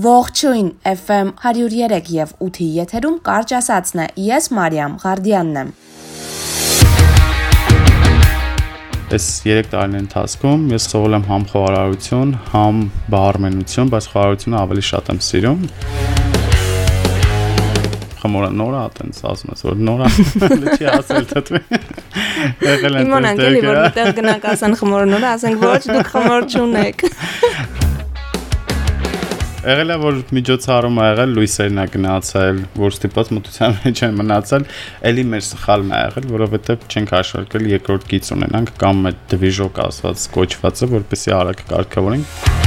Ողջույն FM 103 եւ 8-ի եթերում կարճ ասածն է։ Ես Մարիամ Ղարդյանն եմ։ Այս 3 տարիների ընթացքում ես սովորել եմ համ խոհարարություն, համ բարմենություն, բայց խոհարարությունը ավելի շատ եմ սիրում խմորը նորա, այտենց ասում ես, որ նորա չի ասել թթվի։ Եղել են Իմանանք էլի որ մտեղ գնանք ասեն խմորը նորա, ասենք ոչ, դուք խմոր չունեք։ Եղել է որ միջոցառում ա եղել, լույսերն ա գնացել, որ ստիպված մտության մեջ են մնացել, ելի մեր սխալն ա եղել, որովհետև չենք հաշվարկել երկրորդ գիծ ունենանք կամ այդ դվիժոկ ասված կոչվածը, որպեսի արագ կարգավորենք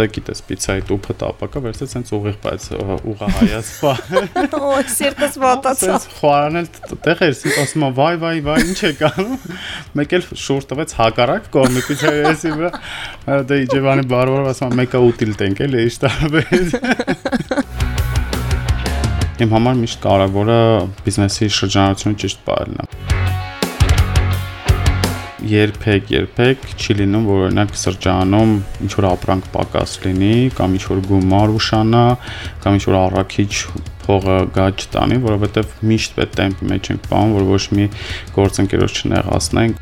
դե գիտես պիցայի տուփը տապակա վերցեց հենց ուղիղ բայց ուղահայաց բա օ սիրտս վատացա խորանել տեղ էր սիկ ասում վայ վայ վայ ինչ է կանում մեկ էլ շուրջ տվեց հակառակ կողմի պիցայի էսի վրա դե իջևանի բարբարով ասում մեկը ուտիլ տենք էլի ինչ տարբեր Իմ համար միշտ կարևորը բիզնեսի շրջանառությունը ճիշտ պահելն է երբեք երբեք չի լինում որ օրինակ սրճարանում ինչ որ ապրանք պակաս լինի կամ ինչ որ գումար ուշանա կամ ինչ որ առաքիչ փողը գա չտանի, որովհետև միշտ այդ տեմպի մեջ ենք պահում, որ ոչ մի գործընկերոջ չնեղացնենք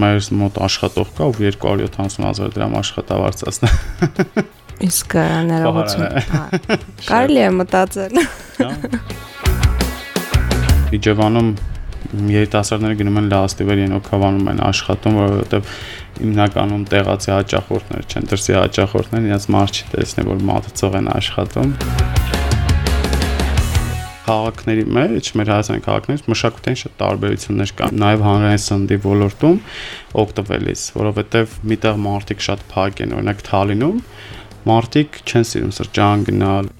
մեր մոտ աշխատող կա, ով 270.000 դրամ աշխատավարձացնա։ Իսկ հնարավորություն կարելի է մտածել։ Իջևանում երիտասարդները գնում են լաստիվեր ենոք հավանում են աշխատում, որովհետև հիմնականում տեղացի հաճախորդներ չեն, դրսի հաճախորդներ իրաց մարդ չի տեսնի, որ մատուցող են աշխատում քաղաքների մեջ, մեր հայաստանի քաղաքներից մշակութային շատ տարբերություններ կան, նաև հանրային սննդի ոլորտում օգտվելիս, որովհետև միտեղ մարդիկ շատ փակ են, օրինակ Թալինում մարդիկ չեն սիրում սրճարան գնալ,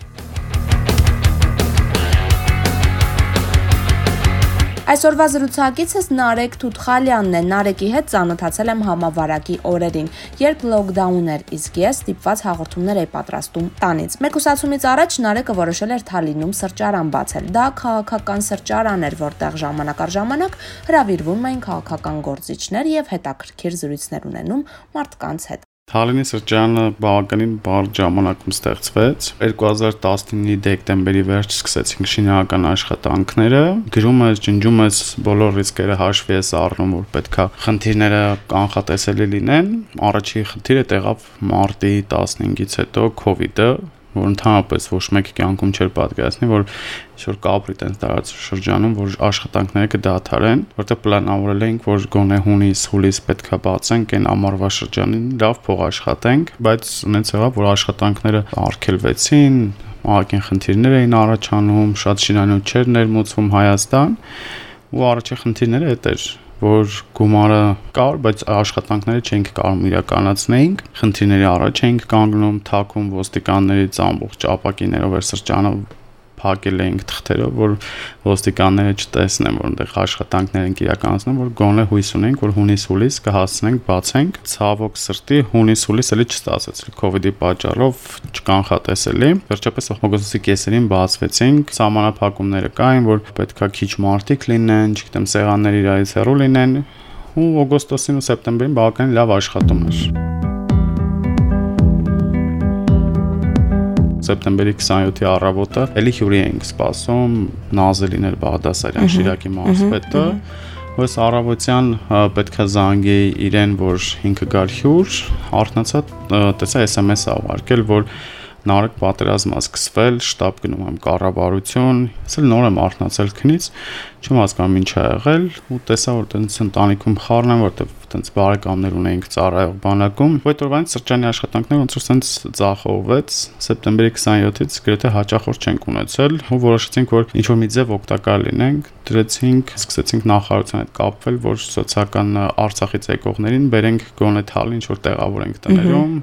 Այսօրվա զրուցակիցս Նարեկ Թութխալյանն է։ Նարեկի հետ ծանոթացել եմ համավարակի օրերին, երբ լոկդաուն էր, իսկ ես ստիպված հաղորդումներ էի պատրաստում տանից։ Մեկուսացումից առաջ Նարեկը որոշել էր Թալինում սրճարան բացել։ Դա քաղաքական սրճարան էր, որտեղ ժամանակ առ ժամանակ հրավիրվում էին քաղաքական գործիչներ եւ հետաքրքիր զրույցներ ունենում մարդկանց հետ։ Թալինի սրճարանը բավականին բարդ ժամանակում ստեղծվեց։ 2019-ի դեկտեմբերի վերջ սկսեցինք շինարական աշխատանքները։ Գրում ես, ջնջում ես, բոլոր ռիսկերը հաշվի ես առնում, որ պետքա խնդիրները կանխատեսելի լինեն։ Առաջի խնդիրը տեղավ մարտի 15-ից հետո COVID-ը, որ ընդհանրապես ոչ մեկի կյանքում չէր պատկերացնի, որ ինչ-որ կապրի տենց տարածաշրջանում, որ աշխատանքները կդադարեն, որտեղ պլանավորել էինք, որ գոնե հունիս, հուլիս պետքա բացենք այն ամառվա շրջանին, լավ փող աշխատենք, բայց ունեց եղավ, որ աշխատանքները արգելվեցին, ահագին խնդիրներ էին առաջանում, շատ շինանյութ չէր ներմուծվում Հայաստան, ու առաջի խնդիրները դա էր որ գումարը կար, բայց աշխատանքները չենք կարող իրականացնեինք։ Խնդիրների առաջ էինք կանգնում, թակում ոստիկաններից ամբողջ ապակիներով էր սրճանը փակել էինք թղթերով, որ ոստիկանները չտեսնեն, որ այնտեղ աշխատանքներ են իրականացնում, որ գոնե հույս ունենք, որ հունիս-հուլիս կհասցնենք բացենք։ Ցավոք սրտի հունիս-հուլիս էլի វ իդի պատճառով չկանխատեսելի։ Վերջապես օգոստոսի կեսերին բացվեցինք, սահմանափակումները կային, որ պետքա քիչ մարտիկ լինեն, չգիտեմ, սեղաններ իրարից հեռու լինեն, ու օգոստոսին ու սեպտեմբերին բավականին լավ աշխատում էր։ սեպտեմբերի 27-ի առավոտը էլի հյուրի էինք սպասում Նազելին էր Բաղդասարյան Շիրակի մարզպետը Ոս առավոտյան պետքա զանգեի իրեն, որ ինքը գար հյուր, արթնացա, տեսա SMS ավարկել, որ նարեկ պատերազմը սկսվել, շտաբ գնում եմ կառավարություն, ասել նոր եմ արթնացել քնից, չեմ հասկանում ինչ ա եղել ու տեսա որ տենց ընտանիքում խառն եմ, որտեվ տենց բարեկամներ ունեինք ծառայող բանակում։ Այդ օրվանից սրճանի աշխատանքները ոնց որ տենց ցախողվեց, սեպտեմբերի 27-ից գրեթե հաճախորդ չենք ունեցել ու որոշեցինք որ ինչ որ մի ձև օգտակար լինենք, դրեցինք, սկսեցինք նախարարության հետ կապվել, որ սոցիալական Արցախից եկողներին բերենք գոնե թալ ինչ որ տեղավորենք տներում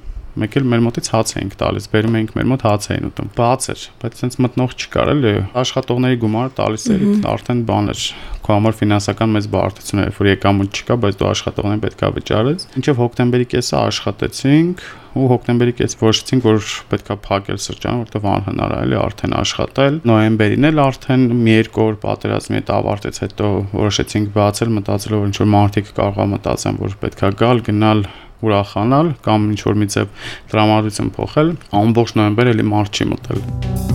մեկ էլ մեր մոտից հաց էինք տալիս, բերում էինք մեր մոտ հաց էին ուտում։ Բաց էր, բայց sense մտնող չկար էլի։ Աշխատողների գումարը տալիս էր, արդեն բան էր։ Քո համար ֆինանսական մեծ բարդություն էր, որ եկամուտ չկա, բայց դու աշխատողներին պետքա վճարես։ Ինչեւ հոկտեմբերի կեսը աշխատեցինք, ու հոկտեմբերի կես որոշեցինք, որ պետքա փակել սրճարանը, որտեղ անհնար է էլի արդեն աշխատել։ Նոյեմբերին էլ արդեն մի երկու օր պատերազմի հետ ավարտեց հետո որոշեցինք բացել, մտածելով որ ինչ որ մարդիկ կարողա մտածեն, որ պետքա գալ, գնալ ուրախանալ կամ ինչ որ մի ձև տրամադրություն փոխել, ամբողջ նոյեմբեր էլի մարդ չի մտել։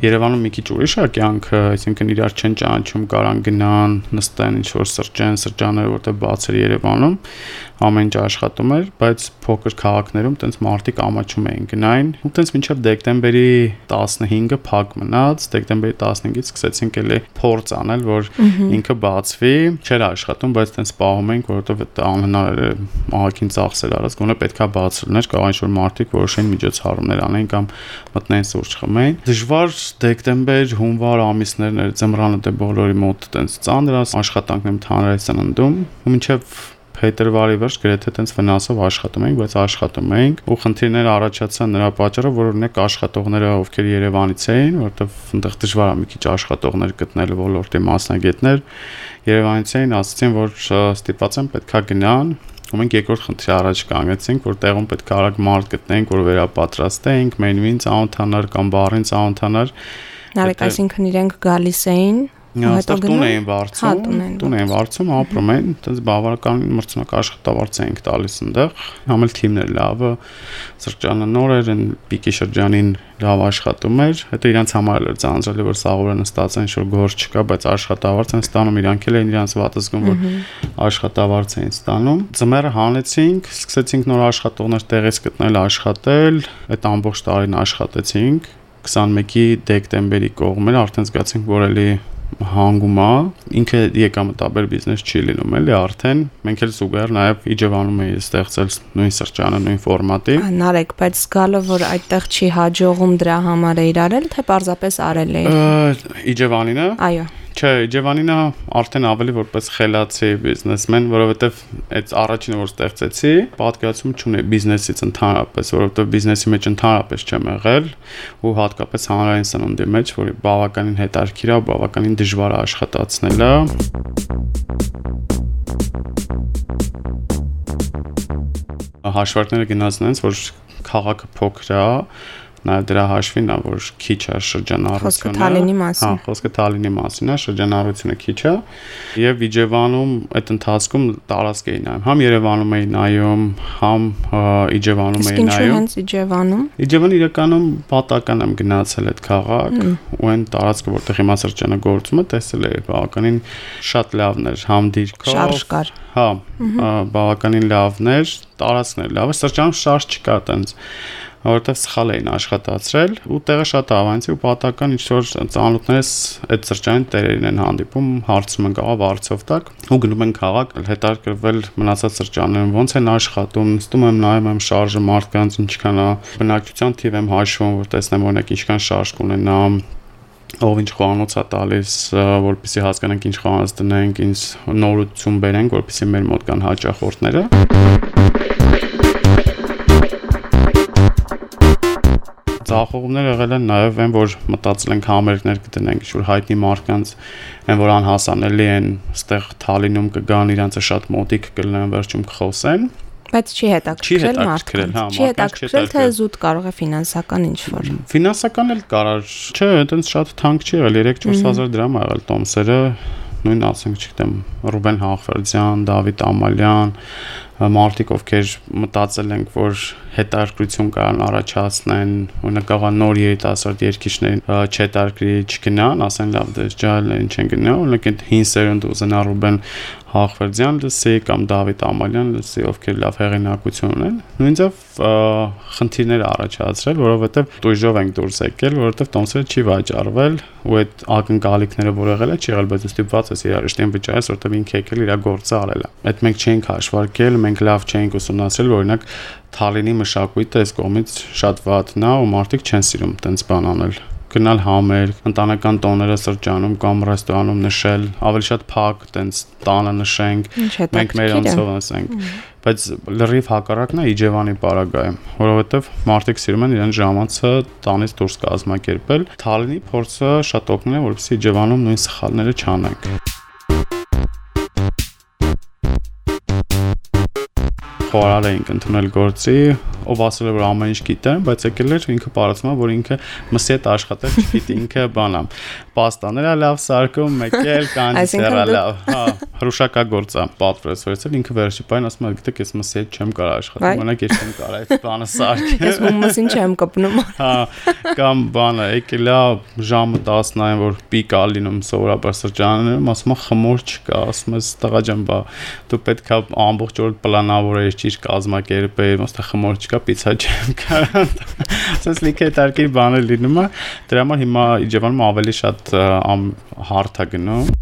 Երևանում մի քիչ ուրիշ է կյանքը, այսինքն իրար չեն ճանաչում, կարան գնան, նստեն ինչ որ սրճեն, սրճաները, որտեղ բաց էր Երևանում, ամեն ինչ աշխատում էր, բայց փոքր քաղաքներում տենց մարտիկ ամաչում էին գնային, ու տենց մինչև դեկտեմբերի 15-ը փակ մնաց, դեկտեմբերի 15-ից սկսեցինք էլի փորձ անել, որ ինքը բացվի, չէր աշխատում, բայց տենց պահում էինք, որովհետև դա անհնար էր ահագին ծախսեր արած, գոնե պետքա բաց լիներ, կարող ինչ որ մարտիկ որոշեն միջոցառումներ անեն կամ մտնեն սուրճ խմեն։ Դժվար դեկտեմբեր, հունվար ամիսներն էր, ձմռանը դե բոլորի մոտ տենց ծանր աշխատանքն եմ թանրայցան ընդում, ու մինչև փետրվարի վերջ գրեթե տենց վնասով աշխատում էինք, բայց աշխատում էինք ու խնդիրներ առաջացան նրա պատճառով, որ օրինակ աշխատողները ովքեր Երևանից էին, որովհետև այնտեղ դժվար է մի քիչ աշխատողներ գտնել ոլորտի մասնագետներ, Երևանից էին, ասացին, որ ստիպված են պետքա գնան ու մենք երկրորդ խնդրի առաջ կանգնեցինք, որ տեղում պետք է արագ մարդ գտնենք, որ վերապատրաստենք, մենյուին ծանոթանար կամ բարին ծանոթանար։ Նարեկ, այսինքն իրենք գալիս էին Հետո տուն էին վարձում, տուն էին վարձում, ապրում էին, այդպես բավական մրցունակ աշխատավարձ էինք տալիս այնտեղ։ Համել թիմներ լավը, սրճանը նոր էր, այն պիկի շրջանին լավ աշխատում էր։ Հետո իրանց համար էր ծանրալի, որ սաղորը նստած են, շուտ գործ չկա, բայց աշխատավարձ են ստանում, իրանք էլ էին իրանց վատ զգում, որ աշխատավարձ էին ստանում։ Ձմեռը հանեցինք, սկսեցինք նոր աշխատողներ տեղից գտնել աշխատել, այդ ամբողջ տարին աշխատեցինք 21-ի դեկտեմբերի կողմեր արդեն զգացինք, որ էլի հանգում է, ինքը եկամտաբեր բիզնես չի լինում, էլի արդեն մենք էլ զուգահեռ նաև Իջևանում էի ստեղծել նույն սրճանը, նույն ֆորմատի։ Նարեկ, բայց զգալը որ այդտեղ չի հաջողում դրա համար է իրարել, թե պարզապես արել է։ Իջևանինը։ Այո Չէ, Ջևանինը արդեն ավելի որպես խելացի բիզնեսմեն, որովհետև այդ առաջինը որ ստեղծեցի, պատկերացում չունի բիզնեսից ընդհանրապես, որովհետև բիզնեսի մեջ ընդհանրապես չեմ եղել ու հատկապես հանրային սնունդի մեջ, որի բավականին հետարքիր է, բավականին դժվար է աշխատացնելը։ Հաշվարկները գնացն են, որ քաղաքը փոքր է, Նաև դրա հաշվին է, որ քիչ է շրջանառությունը։ Խոսքը Թալինի մասին։ Հա, խոսքը Թալինի մասին է, շրջանառությունը քիչ է։ Եվ Իջևանում այդ ընթացքում տարածք էի նայում։ Համ Երևանում էի նայում, համ Իջևանում էի նայում։ Իսկ հենց Իջևանում։ Իջևանը իրականում պատական եմ գնացել այդ քաղաք ու այն տարածքը, որտեղ հիմա սրճանը գործում է, տեսել էի բավականին շատ լավն էր, համ դիրքով։ Շարժ կար։ Հա, բավականին լավն էր, տարածքն էր լավ, սրճանում շարժ չկա տենց որովհետև սխալ էին աշխատացրել ու տեղը շատ ավանցի ու պատական ինչ որ ծանոթներս այդ սրճային տերերին են հանդիպում, հարցում են գաղա վարձով տակ ու գնում են քաղաք հետարկրվել մնացած սրճաներում ոնց են աշխատում, նստում եմ նայում եմ շարժը մարդկանց ինչքան է բնակչության թիվ եմ հաշվում, որ տեսնեմ օրինակ ինչքան շարժ կունենա ով ինչ խոհանոց է տալիս, որպեսզի հասկանանք ինչ խոհանոց դնենք, ինչ նորություն բերենք, որպեսզի մեր մոտ կան հաճախորդները։ Ձախողումներ եղել են նաև այն, որ մտածել ենք համերգներ կդնենք ինչ-որ հայտնի մարդկանց, այն որ անհասանելի են, ստեղ Թալինում կգան, իրանցը շատ մոտիկ կլինեն, վերջում կխոսեն, Բայց չի հետաքրքրել մարդկանց։ հա, Չի հետաքրքրել թե զուտ կարող է ֆինանսական ինչ որ։ Ֆինանսական էլ կարար, չէ, այտենց շատ թանկ չի եղել, 3-4000 դրամ ա եղել տոմսերը, նույն ասենք, չգիտեմ, Ռուբեն Հաղվերդյան, Դավիթ Ամալյան, մարդիկ ովքեր մտածել ենք, որ հետարկություն կարան առաջացնեն, օրինակ կարող նոր երիտասարդ երկիշներին չհետարկրի չգնան, ասեն լավ դե ջալեն չեն գնա, օրինակ այդ հին սերունդը ուզենա Ռուբեն Հաղվերդյան լսի կամ Դավիթ Ամալյան լսի, ովքեր լավ հեղինակություն ունեն։ Նույնիսկ խնդիրներ առաջացրել, որովհետև դույժով ենք դուրս եկել, որովհետև տոմսերը չի վաճառվել ու այդ ակնկալիքները որ եղել է, չի եղել, բայց ստիպված ես իրար իշտեն վճարես, որովհետև ինքը եկել իր գործը արել է։ Այդ մենք չենք հաշվարկել, մենք լավ չենք ուսումնասիրել, օրինակ Թալինի մշակույթը այս կողմից շատ վատն է ու մարդիկ չեն սիրում տենց բան անել գնալ համեր, ընտանեկան տոները սրճանում կամ ռեստորանում նշել, ավելի շատ փակ, տենց տանը նշենք, մենք մեր անցով ասենք։ Բայց լրիվ հակառակն է Իջևանի պարագայում, որովհետև մարդիկ սիրում են իրեն ժամանցը տանից դուրս կազմակերպել։ Թալինի փորձը շատ օգնել է, որպեսզի Իջևանում նույն սխալները չանենք։ խորար էինք ընդունել գործի, ով ասել է որ ամեն ինչ գիտեմ, բայց եկել էր ինքը parացում որ ինքը մսի հետ աշխատել չգիտի, ինքը բանա։ Պաստաները լավ սարքում, մեկել կանցերա լավ։ Հա, հրուշակագործ է, պատվրեց վերցել, ինքը վերջի բան ասում է, գիտեք, ես մսի հետ չեմ կարող աշխատել, մենակ ես չեմ կարող այդ բանը սարքել։ Ես մումսին չեմ կպնում։ Հա, կամ բանը, եկել է ժամը 10-ին, որ պիկ ա լինում սովորաբար սրճարաններում, ասում է խմոր չկա, ասում ես տղա ջան, բա դու պետք է ամբողջ օր պլանավորես, ճիշտ կազմակերպես, ոստա խմոր չկա, պիցա չեմ կարող։ Ասես լիքը տարկի բաներ լինում է, դրա համար հիմա իջևանում ավելի շատ հարթ է գնում։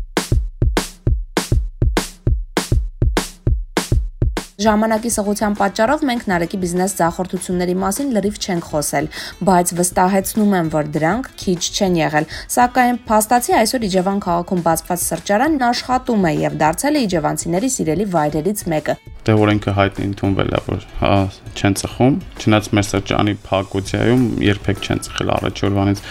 Ժամանակի սղության պատճառով մենք Նարեկի բիզնես ձախորդությունների մասին լրիվ չենք խոսել, բայց վստահեցնում եմ, որ դրանք քիչ չեն եղել։ Սակայն փաստացի այսօր Իջևան քաղաքում բացված սրճարանն աշխատում է եւ դարձել է իջևանցիների սիրելի վայրերից մեկը դե օրենքը հայտնի ընդունվել է որ հա չեն ծխում չնայած մեր սրճանի փակուցիայում երբեք չեն ծխել առաջ օրվանից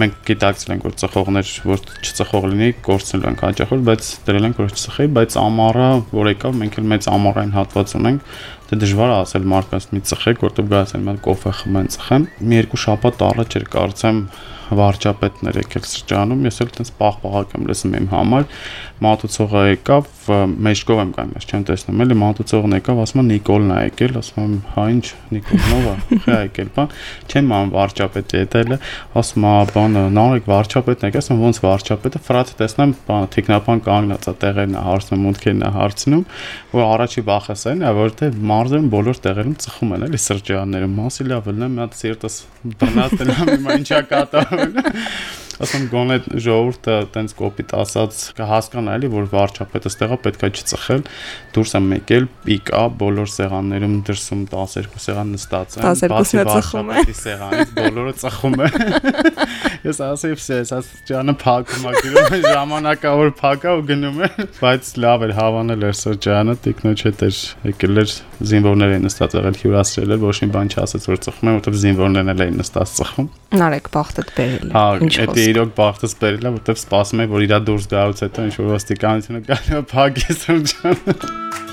մենք գիտակցել ենք որ ծխողներ որ չծխող լինի կորցնել ենք հաճախել բայց դրել ենք որ չծխի բայց ամառը որ եկավ մենք էլ մեծ ամառային հատված ունենք դե դժվար է ասել մարդկանց մի ծխեք որտեղ գալիս են մի կոֆե խմեն ծխեն մի երկու շաբաթ առաջ էր կարծեմ վարչապետներ եկել սրճարանում, ես էլ տենց պաղ-պաղակ եմ լսում իմ համար, մատուցողը եկավ, մեջքով եմ կայմ, ես չեմ տեսնում, էլի մատուցողն եկավ, ասում է Նիկոլն է եկել, ասում եմ, հա ինչ Նիկոլնով է, խա եկել, բան, չեմ ման վարչապետը եկել է, ասում է, բանը, նարեկ վարչապետն եկել, ասում ոնց վարչապետը, ֆրատ տեսնեմ, բան, տեխնապան կանգնած է տեղերն է հարցնում, մուտքերն է հարցնում, որ առաջի վախեսային է, որտեղ մարզերում բոլոր տեղերում ծխում են, էլի սրճարաններում, մասի լավ լնեմ, մի հատ սիրտս բռնած դնամ, հիմա ինչա կատարվում ասում գոնե ժողովուրդը տենց կոպիտ ասած կհասկանա էլի որ վարչապետը ստեղա պետքա չծխել դուրս եմ եկել պիկա բոլոր սեղաններում դրսում 12 սեղան նստած են բացի վարչապետի սեղանից բոլորը ծխում են ես ասեի ես ջանը փակում ա գրում ժամանակավոր փակա ու գնում է բայց լավ էր հավանել էր սրջանը տիկնոջ հետ էր եկել էր զինվորներ էին նստած եղել հյուրասրել էր ոչ մի բան չասեց որ ծխում են որովհետև զինվորներն էլ էին նստած ծխում նարեկ բախտդ բերել է հա դա իրոք բախտս բերել է որովհետև սպասում է որ իրա դուրս գալուց հետո ինչ որ ոստիկանությունը գալու է փակի սրջանը